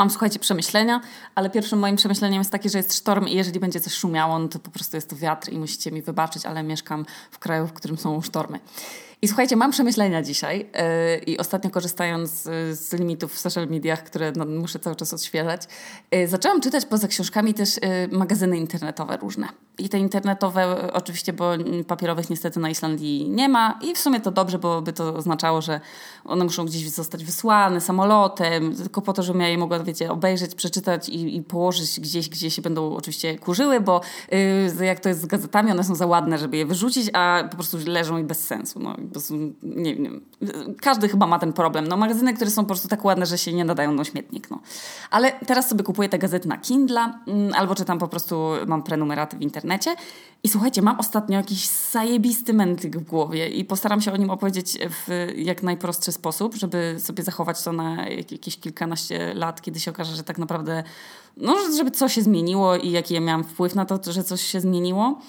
Mam, słuchajcie, przemyślenia, ale pierwszym moim przemyśleniem jest takie, że jest sztorm i jeżeli będzie coś szumiało, no to po prostu jest to wiatr i musicie mi wybaczyć, ale mieszkam w kraju, w którym są sztormy. I słuchajcie, mam przemyślenia dzisiaj yy, i ostatnio korzystając z, z, limitów w social mediach, które no, muszę cały czas odświeżać, yy, zaczęłam czytać poza książkami też yy, magazyny internetowe różne. I te internetowe oczywiście, bo papierowych niestety na Islandii nie ma i w sumie to dobrze, bo by to oznaczało, że one muszą gdzieś zostać wysłane samolotem, tylko po to, żebym ja je mogła, wiecie, obejrzeć, przeczytać i, i położyć gdzieś, gdzie się będą oczywiście kurzyły, bo jak to jest z gazetami, one są za ładne, żeby je wyrzucić, a po prostu leżą i bez sensu. No nie wiem, każdy chyba ma ten problem. No magazyny, które są po prostu tak ładne, że się nie nadają na śmietnik. No. Ale teraz sobie kupuję te gazety na Kindle mm, albo czytam po prostu, mam prenumeraty w internecie i słuchajcie, mam ostatnio jakiś zajebisty mętyk w głowie i postaram się o nim opowiedzieć w jak najprostszy sposób, żeby sobie zachować to na jakieś kilkanaście lat, kiedy się okaże, że tak naprawdę, no, żeby coś się zmieniło i jaki ja miałam wpływ na to, że coś się zmieniło.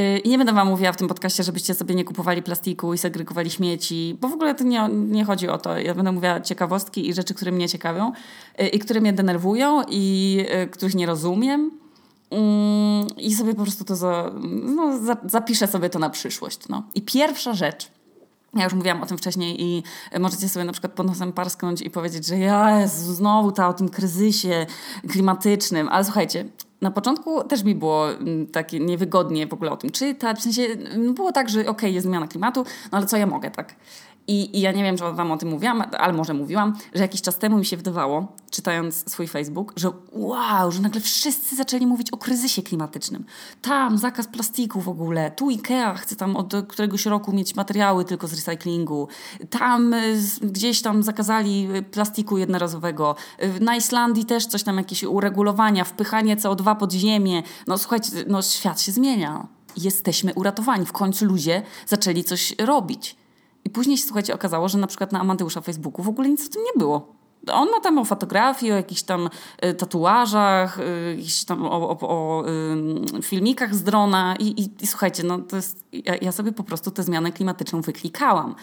Y, I nie będę wam mówiła w tym podcaście, żebyście sobie nie kupowali plastiku i segregowali śmieci, bo w ogóle to nie, nie chodzi o to. Ja będę mówiła ciekawostki i rzeczy, które mnie ciekawią y, i które mnie denerwują i y, których nie rozumiem. Mm, I sobie po prostu to za, no, za, zapiszę sobie to na przyszłość. No. I pierwsza rzecz, ja już mówiłam o tym wcześniej i możecie sobie na przykład pod nosem parsknąć i powiedzieć, że Jezu, znowu ta o tym kryzysie klimatycznym. Ale słuchajcie, na początku też mi było mm, takie niewygodnie w ogóle o tym czytać. W sensie mm, było tak, że okej, okay, jest zmiana klimatu, no ale co ja mogę, tak? I, I, ja nie wiem, czy wam o tym mówiłam, ale może mówiłam, że jakiś czas temu mi się wydawało, czytając swój Facebook, że wow, że nagle wszyscy zaczęli mówić o kryzysie klimatycznym. Tam zakaz plastiku w ogóle, tu Ikea chce tam od któregoś roku mieć materiały tylko z recyklingu, tam y, gdzieś tam zakazali y, plastiku jednorazowego, y, na Islandii też coś tam, jakieś uregulowania, wpychanie CO2 pod ziemię. No słuchajcie, no świat się zmienia. Jesteśmy uratowani. W końcu ludzie zaczęli coś robić. Później się, słuchajcie, okazało, że na przykład na Amadeusza Facebooku w ogóle nic o tym nie było. On ma tam o fotografii, o jakichś tam y, tatuażach, y, tam o, o, o filmikach z drona i, i, i, słuchajcie, no to jest, ja, ja, sobie po prostu tę zmianę klimatyczną wyklikałam.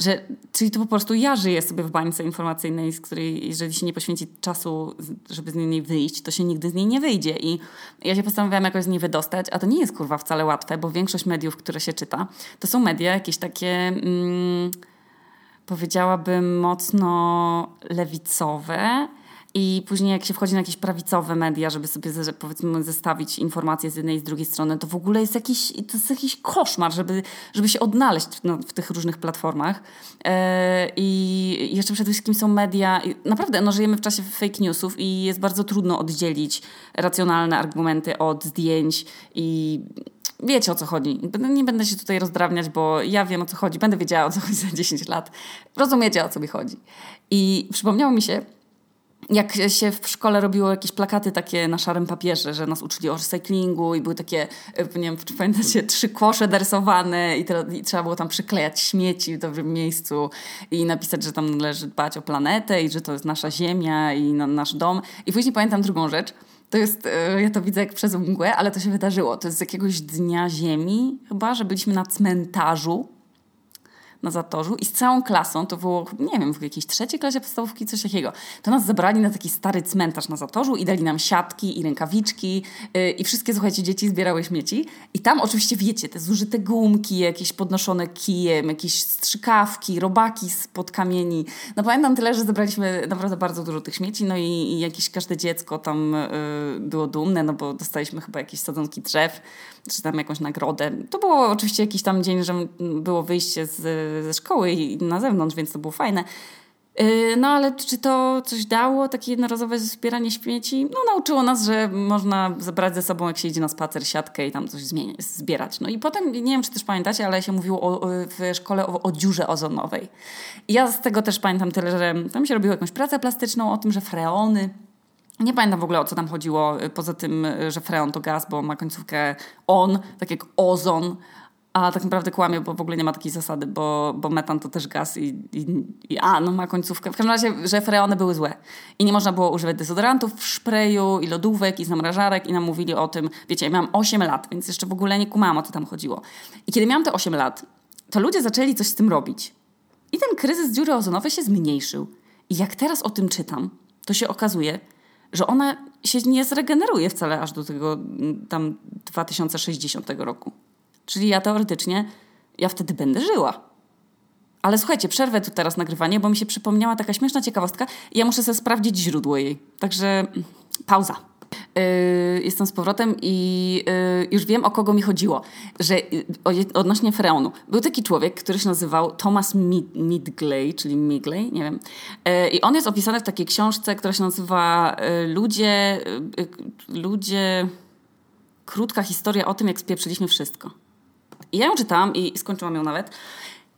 Że, czyli to po prostu ja żyję sobie w bańce informacyjnej, z której jeżeli się nie poświęci czasu, żeby z niej wyjść, to się nigdy z niej nie wyjdzie. I ja się postanowiłam jakoś z niej wydostać, a to nie jest kurwa wcale łatwe, bo większość mediów, które się czyta, to są media jakieś takie... Mm, powiedziałabym, mocno lewicowe. I później jak się wchodzi na jakieś prawicowe media, żeby sobie powiedzmy zestawić informacje z jednej i z drugiej strony, to w ogóle jest jakiś, to jest jakiś koszmar, żeby, żeby się odnaleźć no, w tych różnych platformach. E, I jeszcze przede wszystkim są media, naprawdę no, żyjemy w czasie fake newsów i jest bardzo trudno oddzielić racjonalne argumenty od zdjęć i wiecie o co chodzi. Nie będę się tutaj rozdrabniać, bo ja wiem o co chodzi, będę wiedziała o co chodzi za 10 lat. Rozumiecie o co mi chodzi. I przypomniało mi się, jak się w szkole robiło jakieś plakaty takie na szarym papierze, że nas uczyli o recyklingu i były takie, e, nie wiem, czy pamiętacie, trzy kosze darysowane i, i, trzeba było tam przyklejać śmieci w dobrym miejscu i napisać, że tam należy dbać o planetę i że to jest nasza ziemia i na, nasz dom. I później pamiętam drugą rzecz – to jest, e, ja to widzę jak przez mgłę, ale to się wydarzyło. To jest z jakiegoś dnia ziemi chyba, że byliśmy na cmentarzu na Zatorzu i z całą klasą, to było, nie wiem, w jakiejś trzeciej klasie podstawówki, coś takiego, to nas zabrali na taki stary cmentarz na Zatorzu i dali nam siatki i rękawiczki yy, i wszystkie, słuchajcie, dzieci zbierały śmieci i tam oczywiście, wiecie, te zużyte gumki, jakieś podnoszone kijem, jakieś strzykawki, robaki spod kamieni. No pamiętam tyle, że zebraliśmy naprawdę bardzo dużo tych śmieci, no i, i jakieś każde dziecko tam yy, było dumne, no bo dostaliśmy chyba jakieś sadzonki drzew, czy tam jakąś nagrodę. To było oczywiście jakiś tam dzień, że było wyjście z, ze szkoły i na zewnątrz, więc to było fajne. Y, no ale czy to coś dało, takie jednorazowe zbieranie śmieci? No nauczyło nas, że można zabrać ze sobą, jak się idzie na spacer, siatkę i tam coś zbierać. No i potem, nie wiem czy też pamiętacie, ale się mówiło o, w szkole o, o dziurze ozonowej. Ja z tego też pamiętam tyle, że tam się robiło jakąś pracę plastyczną o tym, że freony nie pamiętam w ogóle o co tam chodziło, y, poza tym, y, że freon to gaz, bo ma końcówkę on, tak jak ozon, a tak naprawdę kłamie, bo w ogóle nie ma takiej zasady, bo, bo metan to też gaz i, i, i a, no ma końcówkę. W każdym razie, że freony były złe i nie można było używać dezodorantów w szpreju i lodówek i zamrażarek i nam mówili o tym, wiecie, ja miałam 8 lat, więc jeszcze w ogóle nie kumałam o co tam chodziło. I kiedy miałam te 8 lat, to ludzie zaczęli coś z tym robić. I ten kryzys dziury ozonowej się zmniejszył. I jak teraz o tym czytam, to się okazuje, że ona się nie zregeneruje wcale aż do tego mm, tam 2060 roku. Czyli ja teoretycznie, ja wtedy będę żyła. Ale słuchajcie, przerwę tu teraz nagrywanie, bo mi się przypomniała taka śmieszna ciekawostka i ja muszę sobie sprawdzić źródło jej. Także mm, pauza. Yy, jestem z powrotem i yy, już wiem, o kogo mi chodziło. Że yy, odnośnie freonu. Był taki człowiek, który się nazywał Thomas Mid Midgley, czyli Migley, nie wiem. Yy, I on jest opisany w takiej książce, która się nazywa Ludzie... Ludzie... Krótka historia o tym, jak spieprzyliśmy wszystko. I ja ją czytałam i skończyłam ją nawet.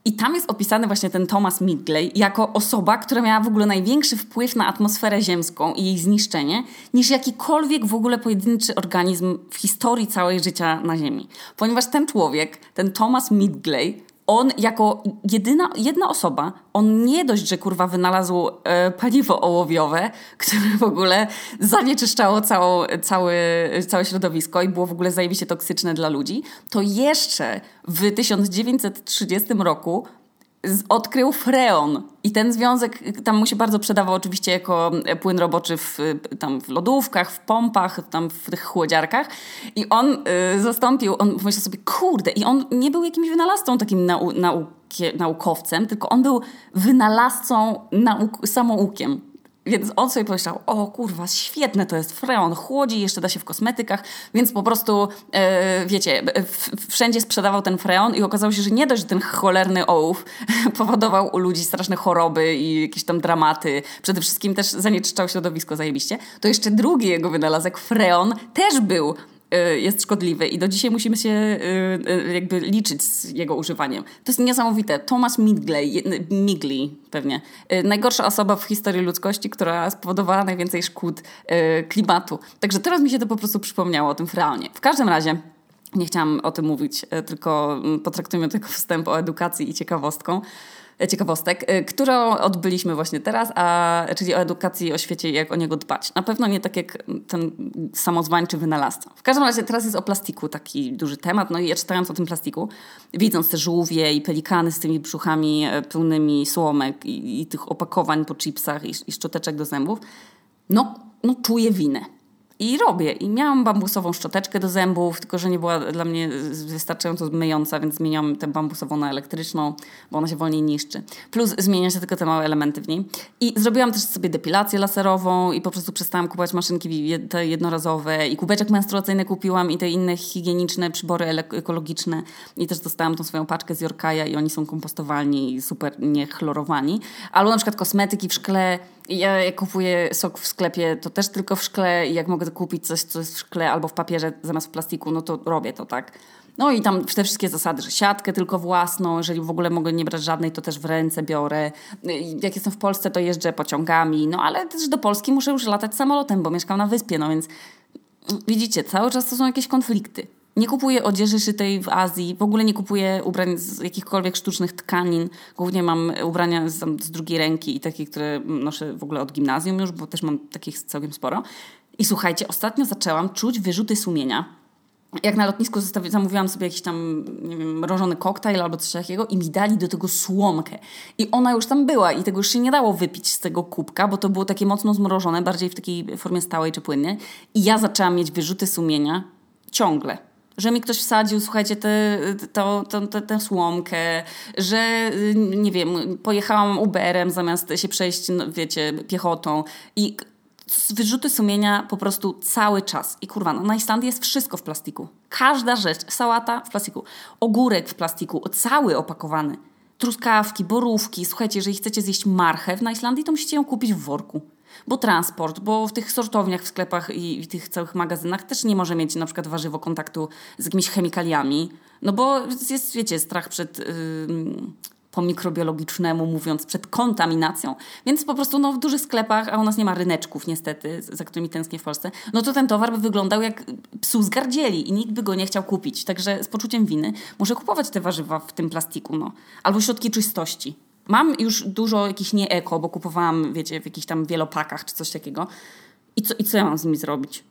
I tam jest opisany właśnie ten Thomas Midgley jako osoba, która miała w ogóle największy wpływ na atmosferę ziemską i jej zniszczenie, niż jakikolwiek w ogóle pojedynczy organizm w historii całej życia na Ziemi. Ponieważ ten człowiek, ten Thomas Midgley, on jako jedyna, jedna osoba, on nie dość, że kurwa wynalazł e, paliwo ołowiowe, które w ogóle zanieczyszczało całą, całe, całe środowisko i było w ogóle zajebiście toksyczne dla ludzi, to jeszcze w 1930 roku odkrył freon. I ten związek tam mu się bardzo przedawał oczywiście jako płyn roboczy w, tam w lodówkach, w pompach, tam w tych chłodziarkach. I on y, zastąpił, on pomyślał sobie, kurde, i on nie był jakimś wynalazcą takim nau, naukie, naukowcem, tylko on był wynalazcą nauk, samoukiem. Więc on sobie pomyślał, o kurwa, świetne to jest freon, chłodzi, jeszcze da się w kosmetykach, więc po prostu, e, wiecie, wszędzie sprzedawał ten freon i okazało się, że nie dość, że ten cholerny ołów powodował u ludzi straszne choroby i jakieś tam dramaty, przede wszystkim też zanieczyszczał środowisko zajebiście, to jeszcze drugi jego wynalazek, freon, też był jest szkodliwy i do dzisiaj musimy się y, y, jakby liczyć z jego używaniem. To jest niesamowite. Thomas Midgley, Migley pewnie, najgorsza osoba w historii ludzkości, która spowodowała najwięcej szkód klimatu. Także teraz mi się to po prostu przypomniało o tym freonie. W każdym razie nie chciałam o tym mówić, tylko mm, potraktujmy to jako wstęp o edukacji i ciekawostką ciekawostek, y, którą odbyliśmy właśnie teraz, a, czyli o edukacji, o świecie i jak o niego dbać. Na pewno nie tak jak ten samozwańczy wynalazca. W każdym razie teraz jest o plastiku taki duży temat, no i ja czytając o tym plastiku, widząc te żółwie i pelikany z tymi brzuchami e, pełnymi słomek i, i tych opakowań po chipsach i, i szczoteczek do zębów, no, no czuję winę. I robię. I miałam bambusową szczoteczkę do zębów, tylko że nie była dla mnie wystarczająco myjąca, więc zmieniam tę bambusową na elektryczną, bo ona się wolniej niszczy. Plus zmienia się tylko te małe elementy w niej. I zrobiłam też sobie depilację laserową i po prostu przestałam kupować maszynki te jednorazowe i kubeczek menstruacyjny kupiłam i te inne higieniczne przybory ekologiczne. I też dostałam tą swoją paczkę z Jorkaja i oni są kompostowalni i super niechlorowani. Albo na przykład kosmetyki w szkle ja jak kupuję sok w sklepie, to też tylko w szkle i jak mogę kupić coś, co jest w szkle albo w papierze zamiast w plastiku, no to robię to, tak? No i tam te wszystkie zasady, że siatkę tylko własną, jeżeli w ogóle mogę nie brać żadnej, to też w ręce biorę. Jak jestem w Polsce, to jeżdżę pociągami, no ale też do Polski muszę już latać samolotem, bo mieszkam na wyspie, no więc widzicie, cały czas to są jakieś konflikty. Nie kupuję odzieży szytej w Azji, w ogóle nie kupuję ubrań z jakichkolwiek sztucznych tkanin. Głównie mam ubrania z, z drugiej ręki i takie, które noszę w ogóle od gimnazjum już, bo też mam takich całkiem sporo. I słuchajcie, ostatnio zaczęłam czuć wyrzuty sumienia. Jak na lotnisku zamówiłam sobie jakiś tam, nie wiem, mrożony koktajl albo coś takiego i mi dali do tego słomkę. I ona już tam była i tego już się nie dało wypić z tego kubka, bo to było takie mocno zmrożone, bardziej w takiej formie stałej czy płynnej. I ja zaczęłam mieć wyrzuty sumienia ciągle że mi ktoś wsadził, słuchajcie, tę te, te, te, te, słomkę, że nie wiem, pojechałam Uberem zamiast się przejść, no, wiecie, piechotą i wyrzuty sumienia po prostu cały czas. I kurwa, no na Islandii jest wszystko w plastiku. Każda rzecz, sałata w plastiku, ogórek w plastiku, cały opakowany, truskawki, borówki. Słuchajcie, jeżeli chcecie zjeść marchew na Islandii, to musicie ją kupić w worku bo transport, bo w tych sortowniach, w sklepach i w tych całych magazynach też nie może mieć na przykład warzywo kontaktu z jakimiś chemikaliami, no bo jest, wiecie, strach przed... Yy, po mikrobiologicznemu mówiąc, przed kontaminacją. Więc po prostu no, w dużych sklepach, a u nas nie ma ryneczków niestety, za którymi tęsknię w Polsce, no to ten towar by wyglądał jak psu z gardzieli i nikt by go nie chciał kupić. Także z poczuciem winy muszę kupować te warzywa w tym plastiku, no. Albo środki czystości. Mam już dużo jakichś nie eko, bo kupowałam, wiecie, w jakichś tam wielopakach czy coś takiego. I co, I co ja mam z nimi zrobić?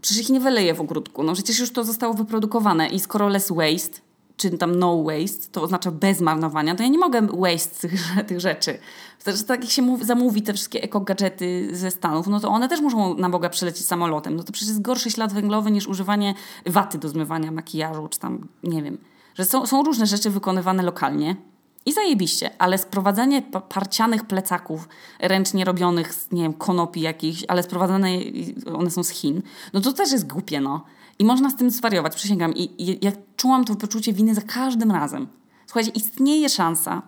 Przecież ich nie wyleję w ogródku. No przecież już to zostało wyprodukowane i skoro less waste, czy tam no waste, to oznacza bez marnowania, to ja nie mogę waste tych, tych rzeczy. Zresztą tak jak się mówi, zamówi te wszystkie eko-gadżety ze Stanów, no to one też muszą na Boga przylecieć samolotem. No to przecież jest gorszy ślad węglowy niż używanie waty do zmywania makijażu, czy tam, nie wiem. Że są, są różne rzeczy wykonywane lokalnie, i zajebiście, ale sprowadzanie parcianych plecaków ręcznie robionych z, nie wiem, konopi jakichś, ale sprowadzane, one są z Chin, no to też jest głupie, no. I można z tym zwariować, przysięgam. I, i ja czułam to poczucie winy za każdym razem. Słuchajcie, istnieje szansa,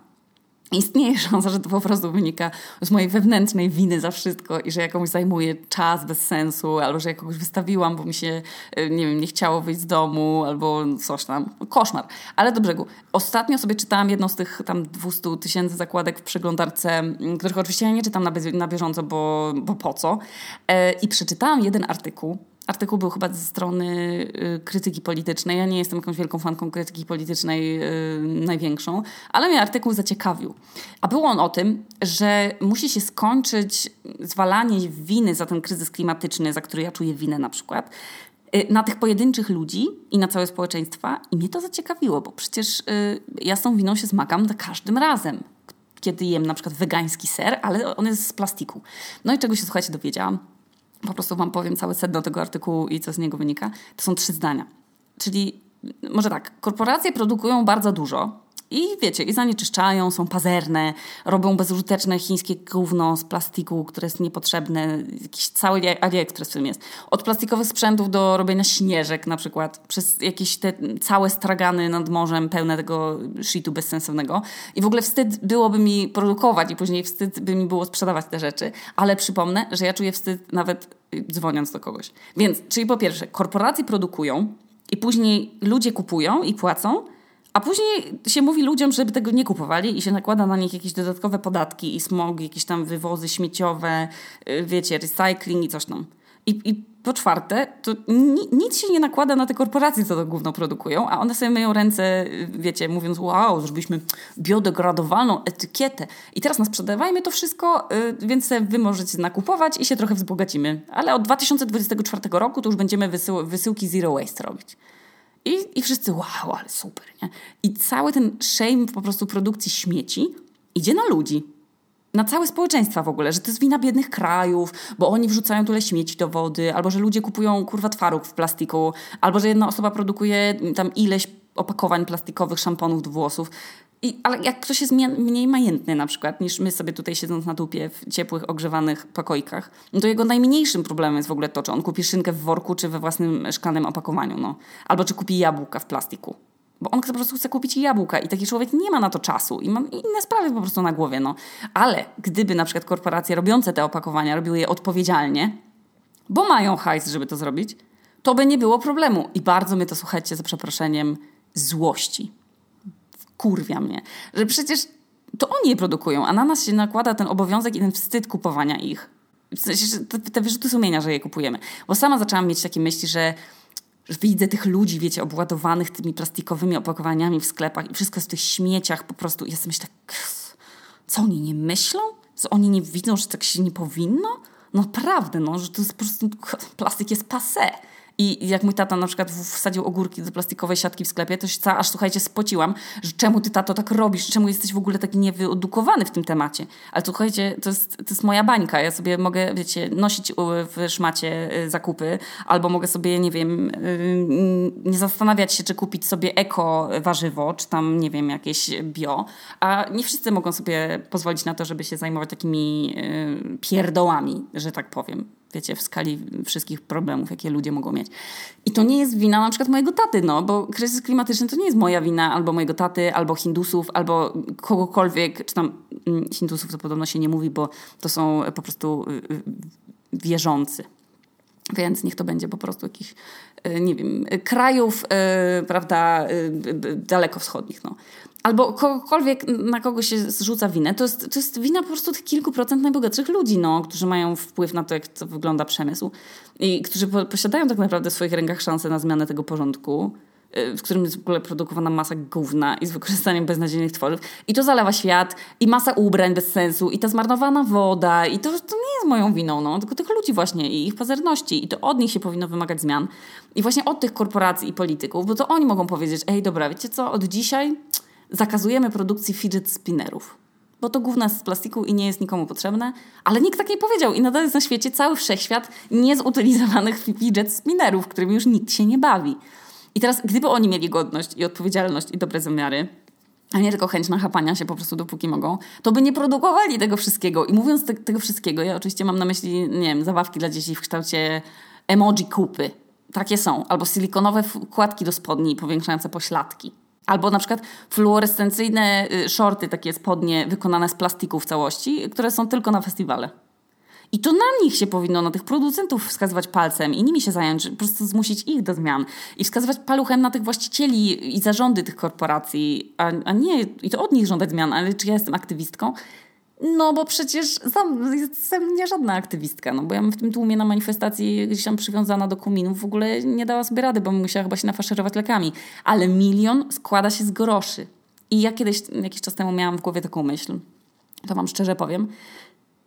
istnieje szansa, że to po prostu wynika z mojej wewnętrznej winy za wszystko i że jakąś zajmuję czas bez sensu, albo że jakoś wystawiłam, bo mi się, e, nie wiem, nie chciało wyjść z domu, albo coś tam. Koszmar. Ale do brzegu. Ostatnio sobie czytałam jedną z tych tam 200 tysięcy zakładek w przeglądarce, których oczywiście ja nie czytam na, bieżąco, bo, bo po co. E, I przeczytałam jeden artykuł, artykuł był chyba ze strony y, krytyki politycznej. Ja nie jestem jakąś wielką fanką krytyki politycznej, y, największą, ale mnie artykuł zaciekawił. A był on o tym, że musi się skończyć zwalanie winy za ten kryzys klimatyczny, za który ja czuję winę na przykład, y, na tych pojedynczych ludzi i na całe społeczeństwa. I mnie to zaciekawiło, bo przecież ja z tą winą się zmagam za każdym razem kiedy jem na przykład wegański ser, ale on jest z plastiku. No i czego się, słuchajcie, dowiedziałam? Po prostu Wam powiem całe sedno tego artykułu i co z niego wynika. To są trzy zdania. Czyli może tak, korporacje produkują bardzo dużo, i wiecie, i zanieczyszczają, są pazerne, robią bezużyteczne chińskie gówno z plastiku, które jest niepotrzebne. Jakiś cały AliExpress w tym jest. Od plastikowych sprzętów do robienia śnieżek na przykład, przez jakieś te całe stragany nad morzem pełne tego shitu bezsensownego. I w ogóle wstyd byłoby mi produkować i później wstyd by mi było sprzedawać te rzeczy. Ale przypomnę, że ja czuję wstyd nawet dzwoniąc do kogoś. Więc, czyli po pierwsze, korporacje produkują i później ludzie kupują i płacą, a później się mówi ludziom, żeby tego nie kupowali i się nakłada na nich jakieś dodatkowe podatki i smog, jakieś tam wywozy śmieciowe, y, wiecie, recycling i coś tam. I, i po czwarte, to ni nic się nie nakłada na te korporacje, co to gówno produkują, a one sobie myją ręce, y, wiecie, mówiąc wow, zrobiliśmy biodegradowalną etykietę i teraz nas sprzedawajmy to wszystko, yy, więc wy możecie nakupować i się trochę wzbogacimy. Ale od 2024 roku to już będziemy wysył wysyłki zero waste robić. I, I wszyscy, wow, ale super, nie? I cały ten shame po prostu produkcji śmieci idzie na ludzi. Na całe społeczeństwa w ogóle, że to jest wina biednych krajów, bo oni wrzucają tyle śmieci do wody, albo że ludzie kupują kurwa twaróg w plastiku, albo że jedna osoba produkuje tam ileś opakowań plastikowych szamponów do włosów. I, ale jak ktoś jest mniej majętny na przykład niż my sobie tutaj siedząc na dupie w ciepłych, ogrzewanych pokojkach, no to jego najmniejszym problemem jest w ogóle to, czy on kupi szynkę w worku, czy we własnym szklanym opakowaniu, no. Albo czy kupi jabłka w plastiku. Bo on po prostu chce kupić jabłka i taki człowiek nie ma na to czasu i ma inne sprawy po prostu na głowie, no. Ale gdyby na przykład korporacje robiące te opakowania robiły je odpowiedzialnie, bo mają hajs, żeby to zrobić, to by nie było problemu. I bardzo mnie to, słuchajcie, za przeproszeniem, złości kurwia mnie, że przecież to oni je produkują, a na nas się nakłada ten obowiązek i ten wstyd kupowania ich. W sensie, te, te wyrzuty sumienia, że je kupujemy. Bo sama zaczęłam mieć takie myśli, że widzę tych ludzi, wiecie, obładowanych tymi plastikowymi opakowaniami w sklepach i wszystko w tych śmieciach po prostu. I ja sobie myślę, co oni nie myślą? Co oni nie widzą, że tak się nie powinno? No naprawdę, no, że to jest po prostu, plastik jest passé. I jak mój tata na przykład wsadził ogórki do plastikowej siatki w sklepie, to się cała, aż słuchajcie, spociłam, że czemu ty tato tak robisz, czemu jesteś w ogóle taki niewyedukowany w tym temacie. Ale słuchajcie, to jest, to jest moja bańka. Ja sobie mogę, wiecie, nosić w szmacie y, zakupy, albo mogę sobie, nie wiem, y, nie zastanawiać się, czy kupić sobie eko warzywo, czy tam, nie wiem, jakieś bio. A nie wszyscy mogą sobie pozwolić na to, żeby się zajmować takimi y, pierdołami, że tak powiem wiecie, w skali wszystkich problemów, jakie ludzie mogą mieć. I to nie jest wina na przykład mojego taty, no, bo kryzys klimatyczny to nie jest moja wina, albo mojego taty, albo Hindusów, albo kogokolwiek, czy tam mm, Hindusów to podobno się nie mówi, bo to są po prostu y, y, wierzący. Więc niech to będzie po prostu jakichś, y, nie wiem, krajów, prawda, dalekowschodnich, no albo kogokolwiek, na kogo się zrzuca winę, to jest, to jest wina po prostu tych kilku procent najbogatszych ludzi, no, którzy mają wpływ na to, jak to wygląda przemysł i którzy po, posiadają tak naprawdę w swoich rękach szansę na zmianę tego porządku. y, w którym jest w ogóle produkowana masa gówna i z wykorzystaniem beznadziejnych tworzyw. I to zalewa świat, i masa ubrań bez sensu, i ta zmarnowana woda, i to, to nie jest moją winą, no, tylko tych ludzi właśnie i ich pazerności. I to od nich się powinno wymagać zmian. I właśnie od tych korporacji i polityków, bo to oni mogą powiedzieć, ej dobra, wiecie co, od dzisiaj zakazujemy produkcji fidget spinnerów bo to jest z plastiku i nie jest nikomu potrzebne, ale nikt tak nie powiedział i nadal jest na świecie cały wszechświat niezutylizowanych fidget spinnerów, którymi już nikt się nie bawi. I teraz, gdyby oni mieli godność i odpowiedzialność i dobre zamiary, a nie tylko chęć nachapania się po prostu dopóki mogą, to by nie produkowali tego wszystkiego. I mówiąc te, tego wszystkiego, ja oczywiście mam na myśli, nie wiem, zabawki dla dzieci w kształcie emoji kupy. Takie są. Albo silikonowe wkładki do spodni powiększające pośladki. Albo na przykład fluorescencyjne y, shorty, takie spodnie wykonane z plastiku w całości, które są tylko na festiwale. I to na nich się powinno, na tych producentów wskazywać palcem i nimi się zająć, po prostu zmusić ich do zmian. I wskazywać paluchem na tych właścicieli i zarządy tych korporacji, a, a nie, i to od nich żądać zmian, ale czy ja jestem aktywistką? No bo przecież sam, jestem nie żadna aktywistka, no bo ja bym w tym tłumie na manifestacji gdzieś tam przywiązana do kominów w ogóle nie dała sobie rady, bo bym musiała chyba się nafaszerować lekami. Ale milion składa się z groszy. I ja kiedyś, jakiś czas temu miałam w głowie taką myśl, to wam szczerze powiem,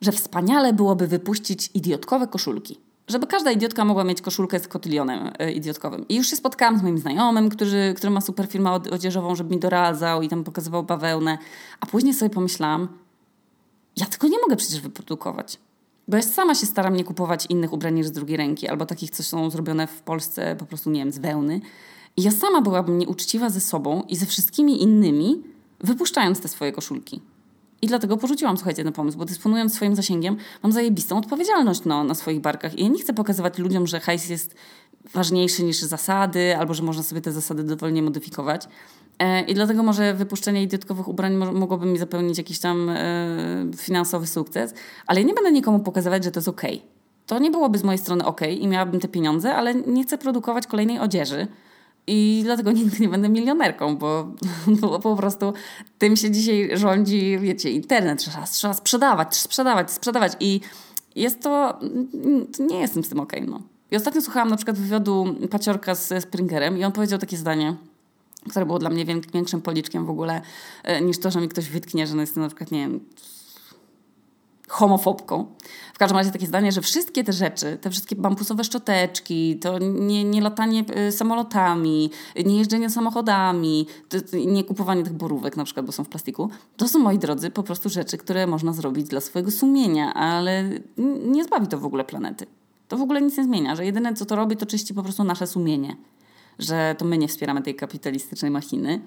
że wspaniale byłoby wypuścić idiotkowe koszulki. Żeby każda idiotka mogła mieć koszulkę z kotylionem y, idiotkowym. I już się spotkałam z moim znajomym, który, który ma super firmę odzieżową, żeby mi doradzał i tam pokazywał bawełnę. A później sobie pomyślałam, ja tego nie mogę przecież wyprodukować. Bo ja sama się staram nie kupować innych ubrań niż z drugiej ręki, albo takich, co są zrobione w Polsce po prostu, nie wiem, z wełny. I ja sama byłabym nieuczciwa ze sobą i ze wszystkimi innymi, wypuszczając te swoje koszulki. I dlatego porzuciłam, słuchajcie, ten pomysł, bo dysponując swoim zasięgiem, mam zajebistą odpowiedzialność no, na swoich barkach. I ja nie chcę pokazywać ludziom, że hajs jest ważniejszy niż zasady, albo że można sobie te zasady dowolnie modyfikować. E, I dlatego może wypuszczenie idiotkowych ubrań mogłoby mi zapełnić jakiś tam e, finansowy sukces, ale ja nie będę nikomu pokazywać, że to jest ok. To nie byłoby z mojej strony ok i miałabym te pieniądze, ale nie chcę produkować kolejnej odzieży. I dlatego nigdy nie będę milionerką, bo, bo po prostu tym się dzisiaj rządzi, wiecie, internet. Trzeba, trzeba sprzedawać, sprzedawać, sprzedawać. I jest to, nie jestem z tym okej, okay, no. I ostatnio słuchałam na przykład wywiadu Paciorka z Springerem i on powiedział takie zdanie – które było dla mnie większym policzkiem w ogóle e, niż to, że mi ktoś wytknie, że no jestem na przykład, nie wiem, homofobką. W każdym razie takie zdanie, że wszystkie te rzeczy, te wszystkie bambusowe szczoteczki, to nie, nie latanie e, samolotami, nie jeżdżenie samochodami, nie kupowanie tych borówek na przykład, bo są w plastiku, to są, moi drodzy, po prostu rzeczy, które można zrobić dla swojego sumienia, ale nie zbawi to w ogóle planety. To w ogóle nic nie zmienia, że jedyne co to robi, to czyści po prostu nasze sumienie że to my nie wspieramy tej kapitalistycznej machiny.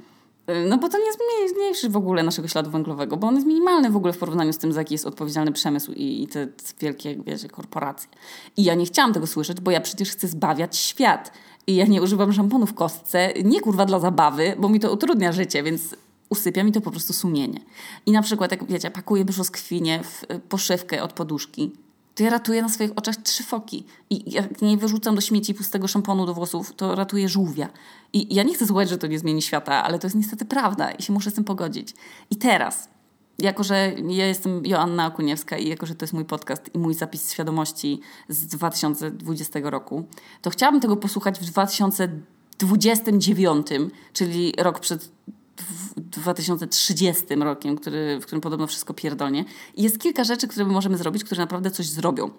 Y, no bo to nie zmniejszy w ogóle naszego śladu węglowego, bo on jest minimalny w ogóle w porównaniu z tym, za jaki jest odpowiedzialny przemysł i, i te, wielkie wiecie, korporacje. I ja nie chciałam tego słyszeć, bo ja przecież chcę zbawiać świat. I ja nie używam szamponu w kostce, nie kurwa dla zabawy, bo mi to utrudnia życie, więc usypia mi to po prostu sumienie. I na przykład, jak wiecie, pakuję brzoskwinię w poszywkę od poduszki, to ja ratuję na swoich oczach trzy foki. I jak nie wyrzucam do śmieci pustego szamponu do włosów, to ratuję żółwia. I ja nie chcę złożyć, że to nie zmieni świata, ale to jest niestety prawda i się muszę z tym pogodzić. I teraz, jako że ja jestem Joanna Okuniewska i jako że to jest mój podcast i mój zapis świadomości z 2020 roku, to chciałabym tego posłuchać w 2029, czyli rok przed 2030 rokiem, który, w którym podobno wszystko pierdolnie. Jest kilka rzeczy, które my możemy zrobić, które naprawdę coś zrobią.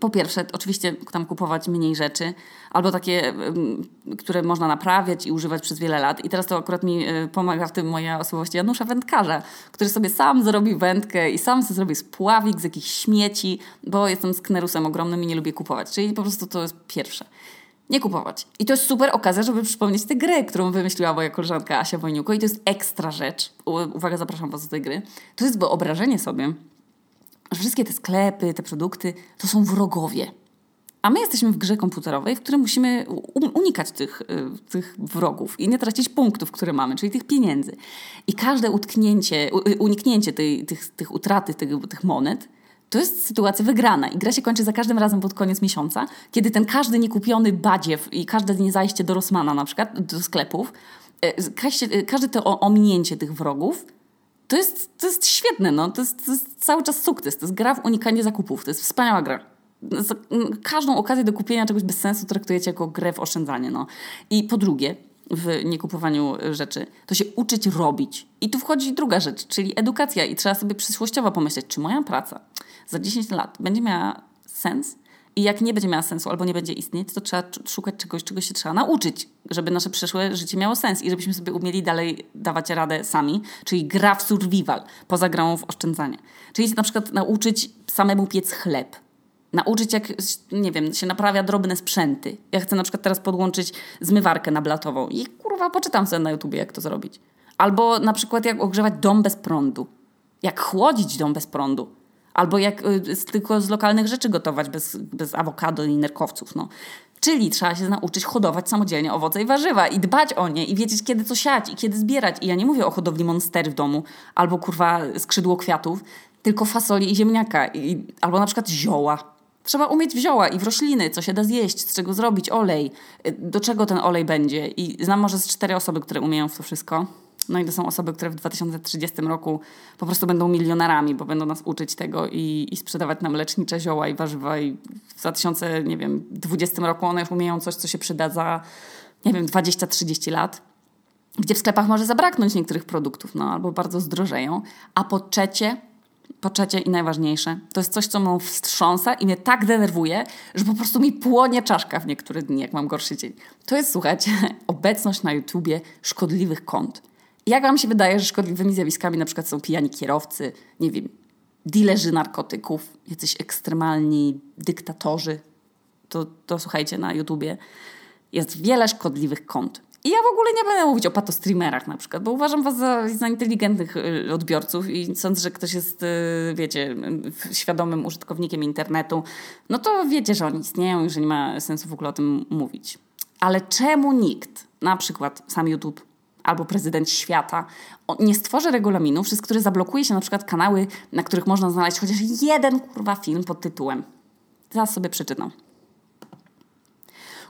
Po pierwsze, oczywiście tam kupować mniej rzeczy, albo takie, które można naprawiać i używać przez wiele lat. I teraz to akurat mi e, pomaga w tym moja osobowość Janusza Wędkarza, który sobie sam zrobi wędkę i sam sobie zrobi spławik z jakichś śmieci, bo jestem sknerusem ogromnym i nie lubię kupować. Czyli po prostu to jest pierwsze nie kupować. I to jest super okazja, żeby przypomnieć tę grę, którą wymyśliła moja koleżanka Asia Wojniuko i to jest ekstra rzecz. Uwaga, zapraszam Was do tej gry. To jest wyobrażenie sobie, że wszystkie te sklepy, te produkty to są wrogowie. A my jesteśmy w grze komputerowej, w której musimy unikać tych, y, tych wrogów i nie tracić punktów, które mamy, czyli tych pieniędzy. I każde utknięcie, uniknięcie tej, tych, tych utraty tych, tych monet to jest sytuacja wygrana i gra się kończy za każdym razem pod koniec miesiąca, kiedy ten każdy niekupiony badziew i każde nie zajście do Rosmana na przykład, do sklepów, e, każde, każde to ominięcie tych wrogów, to jest, to jest świetne, no. to, jest, to jest cały czas sukces, to jest gra w unikanie zakupów, to jest wspaniała gra. Każdą okazję do kupienia czegoś bez sensu traktujecie jako grę w oszczędzanie. No. I po drugie, w niekupowaniu rzeczy, to się uczyć robić. I tu wchodzi druga rzecz, czyli edukacja. I trzeba sobie przyszłościowo pomyśleć, czy moja praca za 10 lat będzie miała sens? I jak nie będzie miała sensu albo nie będzie istnieć, to trzeba szukać czegoś, czego się trzeba nauczyć, żeby nasze przyszłe życie miało sens i żebyśmy sobie umieli dalej dawać radę sami, czyli gra w survival, poza grą w oszczędzanie. Czyli na przykład nauczyć samemu piec chleb, nauczyć jak, nie wiem, się naprawia drobne sprzęty. Ja chcę na przykład teraz podłączyć zmywarkę nablatową i kurwa poczytam sobie na YouTubie, jak to zrobić. Albo na przykład jak ogrzewać dom bez prądu. Jak chłodzić dom bez prądu. Albo jak y, tylko z lokalnych rzeczy gotować bez, bez awokado i nerkowców. No. Czyli trzeba się nauczyć hodować samodzielnie owoce i warzywa i dbać o nie i wiedzieć, kiedy co siać i kiedy zbierać. I ja nie mówię o hodowli monstery w domu albo kurwa skrzydło kwiatów, tylko fasoli i ziemniaka. I, albo na przykład zioła. Trzeba umieć w zioła i w rośliny, co się da zjeść, z czego zrobić olej, y, do czego ten olej będzie. I znam może z cztery osoby, które umieją w to wszystko. No i to są osoby, które w 2030 roku po prostu będą milionerami, bo będą nas uczyć tego i, i sprzedawać nam lecznicze zioła i warzywa i w 2020 roku one już umieją coś, co się przyda za, nie wiem, 20-30 lat gdzie w sklepach może zabraknąć niektórych produktów, no albo bardzo zdrożeją. A po trzecie, po trzecie i najważniejsze, to jest coś, co mnie wstrząsa i mnie tak denerwuje, że po prostu mi płonie czaszka w niektóre dni, jak mam gorszy dzień. To jest, słuchajcie, obecność na YouTubie szkodliwych kont jak wam się wydaje, że szkodliwymi zjawiskami na przykład są pijani kierowcy, nie wiem, dilerzy narkotyków, jacyś ekstremalni dyktatorzy? To, to słuchajcie na YouTubie. Jest wiele szkodliwych kont. I ja w ogóle nie będę mówić o patostreamerach na przykład, bo uważam was za, za inteligentnych y, odbiorców i sądzę, że ktoś jest, y, wiecie, świadomym użytkownikiem internetu, no to wiecie, że oni istnieją i że nie ma sensu w ogóle o tym mówić. Ale czemu nikt, na przykład sam YouTube, albo prezydent świata nie stworzy regulaminu, przez który zablokuje się na przykład kanały, na których można znaleźć chociaż jeden kurwa film pod tytułem. Zaraz sobie przeczytam.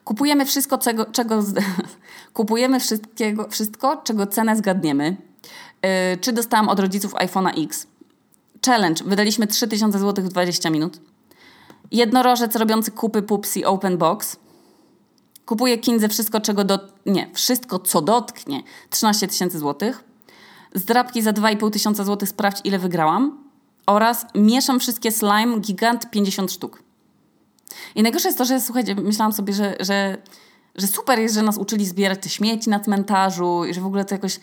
Kupujemy wszystko, czego, czego kupujemy wszystkiego, wszystko, czego cenę zgadniemy. Yy, czy dostałam od rodziców iPhone'a X? Challenge. Wydaliśmy 3000 zł w 20 minut. Jednorożec robiący kupy Pupsi Open Box. Kupuję Kindze wszystko, czego do... Nie, wszystko, co dotknie. 13 tysięcy złotych. Zdrabki za 2,5 tysiąca złotych sprawdź, ile wygrałam. Oraz mieszam wszystkie slime gigant 50 sztuk. I najgorsze jest to, że słuchajcie, myślałam sobie, że, że, że super jest, że nas uczyli zbierać te śmieci na cmentarzu i że w ogóle to jakoś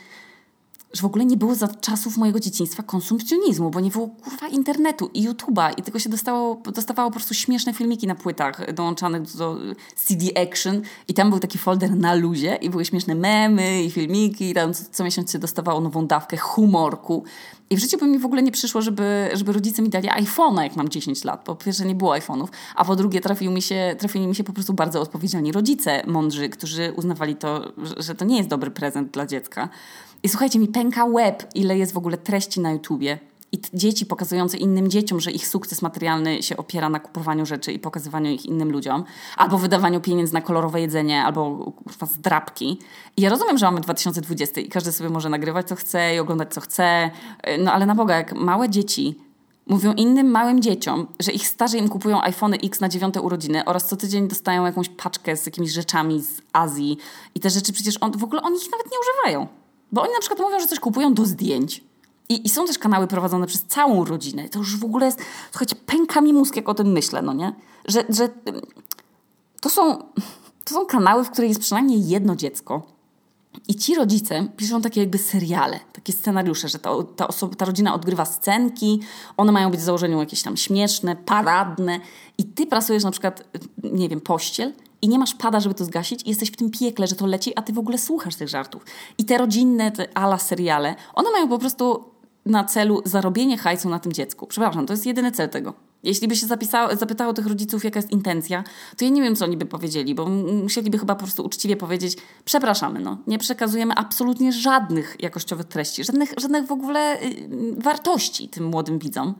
że w ogóle nie było za czasów mojego dzieciństwa konsumpcjonizmu, bo nie było kurwa internetu i YouTube'a i tylko się dostało, dostawało po prostu śmieszne filmiki na płytach dołączanych do CD Action i tam był taki folder na luzie i były śmieszne memy i filmiki i tam co, co miesiąc się dostawało nową dawkę humorku. I w życiu by mi w ogóle nie przyszło, żeby, żeby rodzice mi dali iPhone'a, jak mam 10 lat. Po pierwsze nie było iPhone'ów, a po drugie trafił mi się, trafili mi się po prostu bardzo odpowiedzialni rodzice mądrzy, którzy uznawali to, że to nie jest dobry prezent dla dziecka. I słuchajcie, mi pęka web, ile jest w ogóle treści na YouTubie. I dzieci pokazujące innym dzieciom, że ich sukces materialny się opiera na kupowaniu rzeczy i pokazywaniu ich innym ludziom, albo wydawaniu pieniędzy na kolorowe jedzenie, albo kurwa zdrabki. I ja rozumiem, że mamy 2020 i każdy sobie może nagrywać co chce i oglądać co chce, no ale na Boga, jak małe dzieci mówią innym małym dzieciom, że ich starzy im kupują iPhone X na dziewiąte urodziny oraz co tydzień dostają jakąś paczkę z jakimiś rzeczami z Azji i te rzeczy przecież on, w ogóle oni ich nawet nie używają. Bo oni na przykład mówią, że coś kupują do zdjęć. I, I, są też kanały prowadzone przez całą rodzinę. To już w ogóle jest, słuchajcie, pęka mi mózg, jak o tym myślę, no nie? Że, że to, są, to są kanały, w których jest przynajmniej jedno dziecko. I ci rodzice piszą takie jakby seriale, takie scenariusze, że ta, ta, osoba, ta rodzina odgrywa scenki, one mają być w założeniu jakieś tam śmieszne, paradne i ty pracujesz na przykład, nie wiem, pościel i nie masz pada, żeby to zgasić i jesteś w tym piekle, że to leci, a ty w ogóle słuchasz tych żartów. I te rodzinne, te ala seriale, one mają po prostu na celu zarobienie hajsu na tym dziecku. Przepraszam, to jest jedyny cel tego. Jeśli by się zapisało, zapytało tych rodziców, jaka jest intencja, to ja nie wiem, co oni by powiedzieli, bo musieliby chyba po prostu uczciwie powiedzieć, przepraszamy, no, nie przekazujemy absolutnie żadnych jakościowych treści, żadnych, żadnych w ogóle y, wartości tym młodym widzom,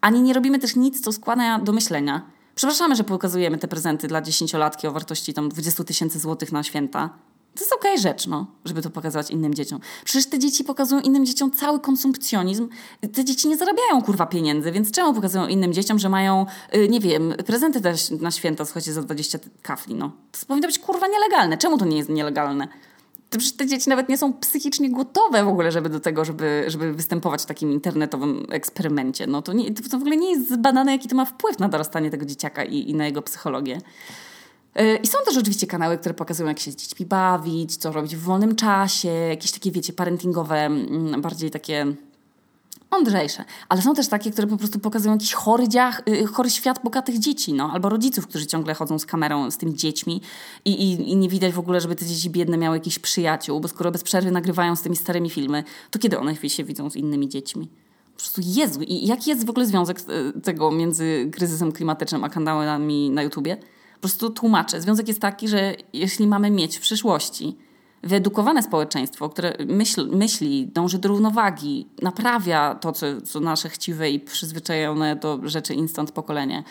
ani nie robimy też nic, co skłania do myślenia, Przepraszamy, że pokazujemy te prezenty dla dziesięciolatki o wartości tam 20 tysięcy złotych na święta. To jest okej okay rzecz, no, żeby to pokazywać innym dzieciom. Przecież te dzieci pokazują innym dzieciom cały konsumpcjonizm. Te dzieci nie zarabiają kurwa pieniędzy, więc czemu pokazują innym dzieciom, że mają, yy, nie wiem, prezenty na święta, słuchajcie, za 20 kafli, no. To powinno być kurwa nielegalne. Czemu to nie jest nielegalne? Te dzieci nawet nie są psychicznie gotowe w ogóle, żeby do tego, żeby, żeby występować w takim internetowym eksperymencie. No to, nie, to w ogóle nie jest zbadane, jaki to ma wpływ na dorastanie tego dzieciaka i, i na jego psychologię. E, I są też oczywiście kanały, które pokazują, jak się z dziećmi bawić, co robić w wolnym czasie, jakieś takie, wiecie, parentingowe, mm, bardziej takie mądrzejsze. Ale są też takie, które po prostu pokazują jakiś chory, dziach, y, chory świat bogatych dzieci, no, albo rodziców, którzy ciągle chodzą z kamerą z tymi dziećmi i, i, i nie widać w ogóle, żeby te dzieci biedne miały jakichś przyjaciół, bo skoro bez przerwy nagrywają z tymi starymi filmy, to kiedy one się widzą z innymi dziećmi? Po prostu Jezu, i jaki jest w ogóle związek y, tego między kryzysem klimatycznym a kanałami na YouTubie? Po prostu tłumaczę. Związek jest taki, że jeśli mamy mieć w przyszłości wyedukowane społeczeństwo, które myśl, myśli, dąży do równowagi, naprawia to, co, co nasze chciwe i przyzwyczajone do rzeczy instant pokolenie,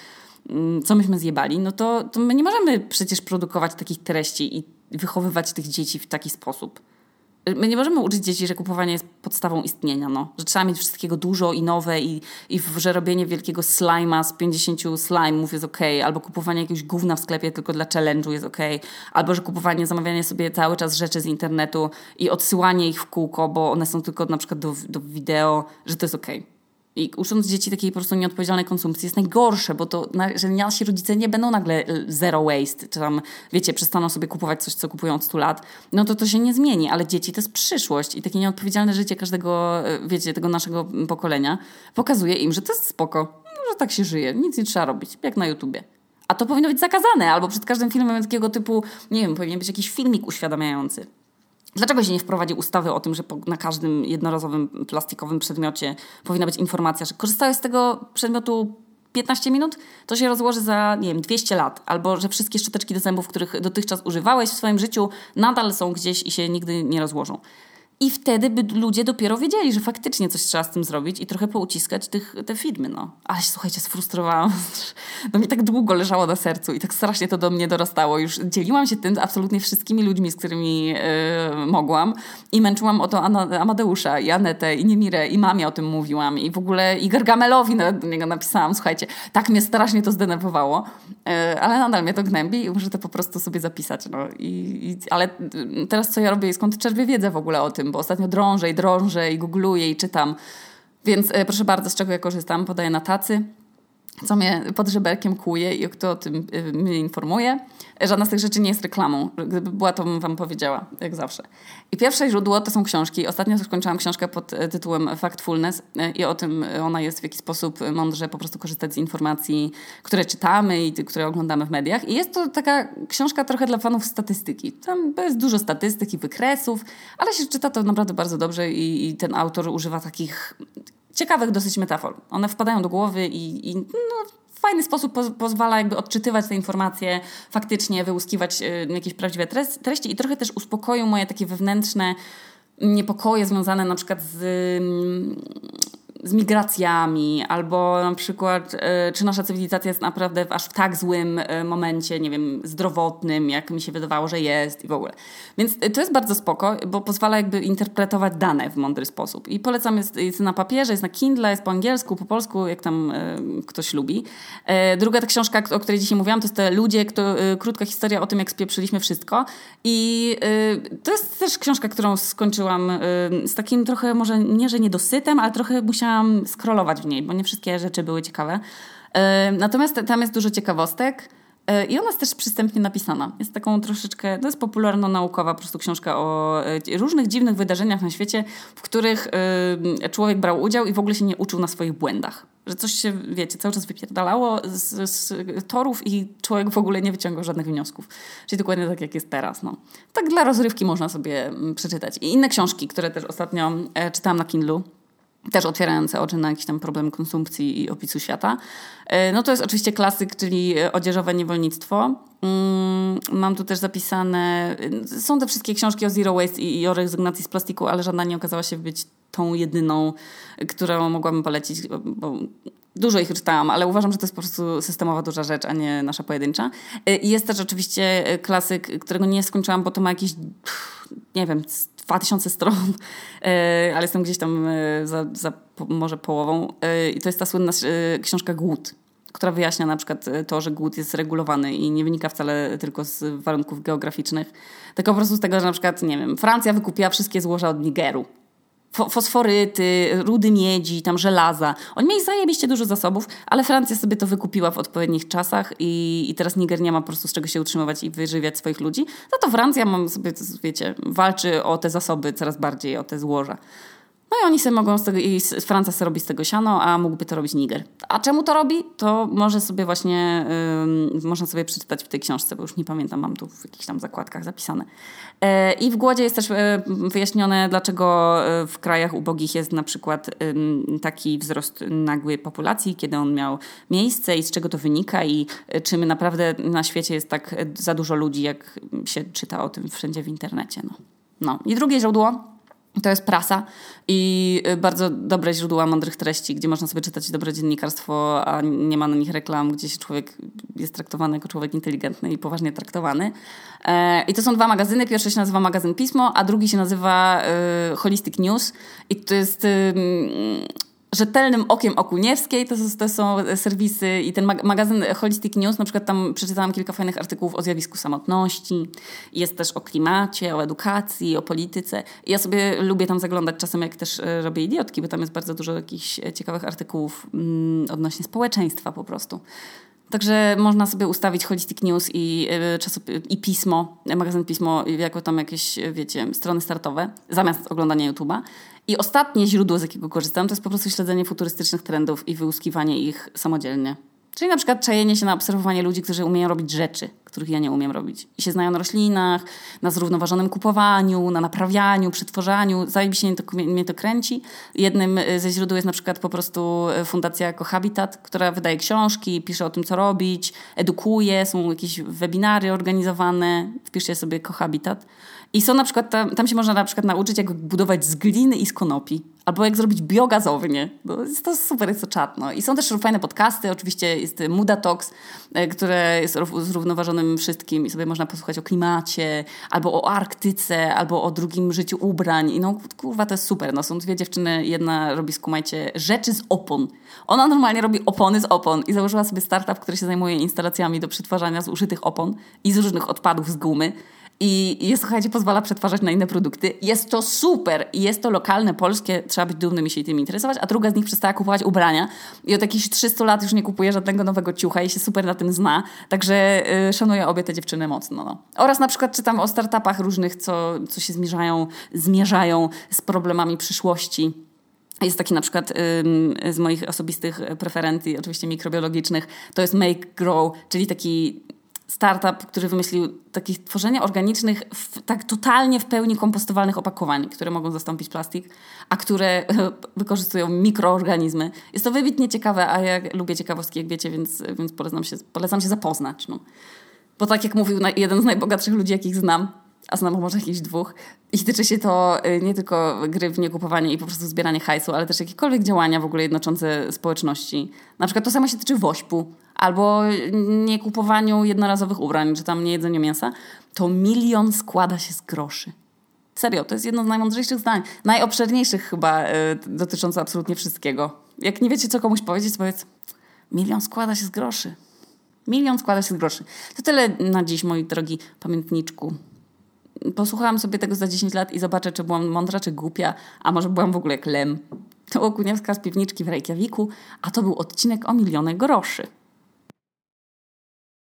mm, co myśmy zjebali, no to, to my nie możemy przecież produkować takich treści i wychowywać tych dzieci w taki sposób. My nie możemy uczyć dzieci, że kupowanie jest podstawą istnienia, no. Że trzeba mieć wszystkiego dużo i nowe i, i że robienie wielkiego slima z 50 slime'ów jest ok, albo kupowanie jakiegoś gówna w sklepie tylko dla challenge'u jest ok, albo że kupowanie, zamawianie sobie cały czas rzeczy z internetu i odsyłanie ich w kółko, bo one są tylko na przykład do, do wideo, że to jest ok. I ucząc dzieci takiej po prostu nieodpowiedzialnej konsumpcji jest najgorsze, bo to, że nasi rodzice nie będą nagle zero waste, czy tam, wiecie, przestaną sobie kupować coś, co kupują od 100 lat, no to to się nie zmieni, ale dzieci to jest przyszłość i takie nieodpowiedzialne życie każdego, e, wiecie, tego naszego pokolenia pokazuje im, że to jest spoko, że tak się żyje, nic nie trzeba robić, jak na YouTubie. A to powinno być zakazane, albo przed każdym filmem takiego typu, nie wiem, powinien być jakiś filmik uświadamiający. Dlaczego się nie wprowadzi ustawy o tym, że na każdym jednorazowym plastikowym przedmiocie powinna być informacja, że korzystałeś z tego przedmiotu 15 minut, to się rozłoży za, nie wiem, 200 lat. Albo, że wszystkie szczoteczki do zębów, których dotychczas używałeś w swoim życiu, nadal są gdzieś i się nigdy nie rozłożą. I wtedy by ludzie dopiero wiedzieli, że faktycznie coś trzeba z tym zrobić i trochę pouciskać tych, te firmy. No. Ale się, słuchajcie, sfrustrowałam. No mi tak długo leżało na sercu i tak strasznie to do mnie dorastało. Już dzieliłam się tym z absolutnie wszystkimi ludźmi, z którymi yy, mogłam i męczyłam o to Amadeusza i Anetę i Niemirę i mamie o tym mówiłam i w ogóle i Gargamelowi nawet do niego napisałam. Słuchajcie, tak mnie strasznie to zdenerwowało, yy, ale nadal mnie to gnębi i muszę to po prostu sobie zapisać. No. I, i, ale teraz co ja robię i skąd czerpię wiedzę w ogóle o tym, tym, bo ostatnio drążę i drążę i googluję i czytam. Więc e, proszę bardzo, z czego ja korzystam? Podaję na tacy co mnie pod żeberkiem kłuje i kto o tym y, mnie informuje. Żadna z tych rzeczy nie jest reklamą. Gdyby była, to bym wam powiedziała, jak zawsze. I pierwsze źródło to są książki. Ostatnio skończyłam książkę pod e, tytułem Factfulness e, i o tym ona jest w jaki sposób mądrze po prostu korzystać z informacji, które czytamy i które oglądamy w mediach. I jest to taka książka trochę dla fanów statystyki. Tam jest dużo statystyk i wykresów, ale się czyta to naprawdę bardzo dobrze i, i ten autor używa takich ciekawych dosyć metafor. One wpadają do głowy i, i no, w fajny sposób po, pozwala jakby odczytywać te informacje, faktycznie wyłuskiwać y, jakieś prawdziwe treści i trochę też uspokoił moje takie wewnętrzne niepokoje związane na przykład z z migracjami, albo na przykład, e, czy nasza cywilizacja jest naprawdę w aż w tak złym e, momencie, nie wiem, zdrowotnym, jak mi się wydawało, że jest i w ogóle. Więc e, to jest bardzo spoko, bo pozwala jakby interpretować dane w mądry sposób. I polecam, jest, jest na papierze, jest na Kindle, jest po angielsku, po polsku, jak tam ktoś lubi. druga ta książka, o której dzisiaj mówiłam, to jest te Ludzie, kto, krótka historia o tym, jak spieprzyliśmy wszystko. I to jest też książka, którą skończyłam z takim trochę, może nie, że niedosytem, ale trochę musiałam musiałam scrollować w niej, bo nie wszystkie rzeczy były ciekawe. E, natomiast tam jest dużo ciekawostek. E, I ona jest też przystępnie napisana. Jest taką troszeczkę, to jest popularno-naukowa po prostu książka o e, różnych dziwnych wydarzeniach na świecie, w których człowiek brał udział i w ogóle się nie uczył na swoich błędach. Że coś się, wiecie, cały czas wypierdalało z, z torów i człowiek w ogóle nie wyciągał żadnych wniosków. Czyli dokładnie tak, jak jest teraz. No. Tak dla rozrywki można sobie mm, przeczytać. I inne książki, które też ostatnio czytałam na Kindlu, też otwierające oczy na jakiś tam problem konsumpcji i opisu świata. E, no to jest oczywiście klasyk, czyli odzieżowe niewolnictwo. Mm, mam tu też zapisane, są te wszystkie książki o zero waste i o rezygnacji z plastiku, ale żadna nie okazała się być tą jedyną, którą mogłabym polecić, bo dużo ich czytałam, ale uważam, że to jest po prostu systemowa duża rzecz, a nie nasza pojedyncza. E, jest też oczywiście klasyk, którego nie skończyłam, bo to ma jakieś, nie wiem, 2000 stron, e, ale jestem gdzieś tam e, za, za może połową. E, I to jest ta słynna książka Głód która wyjaśnia na przykład to, że głód jest regulowany i nie wynika wcale tylko z warunków geograficznych, tylko po prostu z tego, że na przykład, nie wiem, Francja wykupiła wszystkie złoża od Nigeru fosforyty, rudy miedzi, tam żelaza. Oni mieli zajebiście dużo zasobów, ale Francja sobie to wykupiła w odpowiednich czasach i, i teraz Niger nie ma po prostu z czego się utrzymywać i wyżywiać swoich ludzi. No to Francja, mam sobie, wiecie, walczy o te zasoby coraz bardziej, o te złoża. No i oni sobie mogą z tego, i Francja sobie robi z tego siano, a mógłby to robić Niger. A czemu to robi? To może sobie właśnie, yy, można sobie przeczytać w tej książce, bo już nie pamiętam, mam tu w jakichś tam zakładkach zapisane. Yy, I w głodzie jest też yy, wyjaśnione, dlaczego e, w krajach ubogich jest na przykład taki wzrost nagły populacji, kiedy on miał miejsce i z czego to wynika i e, czy my naprawdę na świecie jest tak za dużo ludzi, jak się czyta o tym wszędzie w internecie. No. no. I drugie źródło to jest prasa i y, bardzo dobre źródła mądrych treści, gdzie można sobie czytać dobre dziennikarstwo, a nie ma na nich reklam, gdzie się człowiek jest traktowany jako człowiek inteligentny i poważnie traktowany. E, I to są dwa magazyny. Pierwszy się nazywa magazyn Pismo, a drugi się nazywa y, Holistic News. I to jest rzetelnym okiem Okuniewskiej, to, to są serwisy i ten magazyn Holistic News, na przykład tam przeczytałam kilka fajnych artykułów o zjawisku samotności, jest też o klimacie, o edukacji, o polityce. Ja sobie lubię tam zaglądać czasem, jak też e, robię idiotki, bo tam jest bardzo dużo jakichś e, ciekawych artykułów mm, odnośnie społeczeństwa po prostu. Także można sobie ustawić Holistic News i, e, i pismo, magazyn pismo, jako tam jakieś, wiecie, strony startowe, zamiast oglądania YouTube'a. I ostatnie źródło, z jakiego korzystam, to jest po prostu śledzenie futurystycznych trendów i wyłuskiwanie ich samodzielnie. Czyli na przykład czajenie się na obserwowanie ludzi, którzy umieją robić rzeczy, których ja nie umiem robić. I się znają na roślinach, na zrównoważonym kupowaniu, na naprawianiu, przetwarzaniu. Zajebiście mnie to, mnie to kręci. Jednym y, ze źródeł jest na przykład po prostu y, fundacja Cohabitat, która wydaje książki, pisze o tym, co robić, edukuje, są jakieś webinary organizowane. Wpiszcie sobie Cohabitat. I są na przykład, tam, tam się można na przykład nauczyć, jak budować z gliny i z konopi. Albo jak zrobić biogazownię. No, jest to super, jest to czat. No. I są też fajne podcasty. Oczywiście jest Muda e, które jest zrównoważonym wszystkim i sobie można posłuchać o klimacie, albo o Arktyce, albo o drugim życiu ubrań. I no kurwa, to jest super. No, są dwie dziewczyny, jedna robi, skumajcie, rzeczy z opon. Ona normalnie robi opony z opon i założyła sobie startup, który się zajmuje instalacjami do przetwarzania zużytych opon i z różnych odpadów z gumy. I jest, słuchajcie, pozwala przetwarzać na inne produkty. Jest to super i jest to lokalne, polskie, trzeba być dumnym i się tym interesować, a druga z nich przestała kupować ubrania i od jakichś 300 lat już nie kupuje żadnego nowego ciucha i się super na tym zna, także yy, szanuję obie te dziewczyny mocno. No. Oraz na przykład czytam o startupach różnych, co, co się zmierzają, zmierzają z problemami przyszłości. Jest taki na przykład yy, z moich osobistych preferencji, oczywiście mikrobiologicznych, to jest Make Grow, czyli taki startup, który wymyślił takie tworzenie organicznych, w, tak totalnie w pełni kompostowalnych opakowań, które mogą zastąpić plastik, a które wykorzystują mikroorganizmy. Jest to wybitnie ciekawe, a ja lubię ciekawostki, jak wiecie, więc, więc polecam, się, polecam się zapoznać. No. Bo tak jak mówił jeden z najbogatszych ludzi, jakich znam, a znam może jakichś dwóch. I tyczy się to y, nie tylko gry w niekupowanie i po prostu zbieranie hajsu, ale też jakiekolwiek działania w ogóle jednoczące społeczności. Na przykład to samo się tyczy wośpu albo nie kupowaniu jednorazowych ubrań, czy tam nie jedzeniu mięsa. To milion składa się z groszy. Serio, to jest jedno z najmądrzejszych zdań. Najobszerniejszych chyba y, absolutnie wszystkiego. Jak nie wiecie, co komuś powiedzieć, powiedz milion składa się z groszy. Milion składa się z groszy. To tyle na dziś, moi drogi pamiętniczku posłuchałam sobie tego za 10 lat i zobaczę, czy byłam mądra, czy głupia, a może byłam w ogóle jak lem. To Okuniewska z piwniczki w Reykjaviku, a to był odcinek o milionie groszy.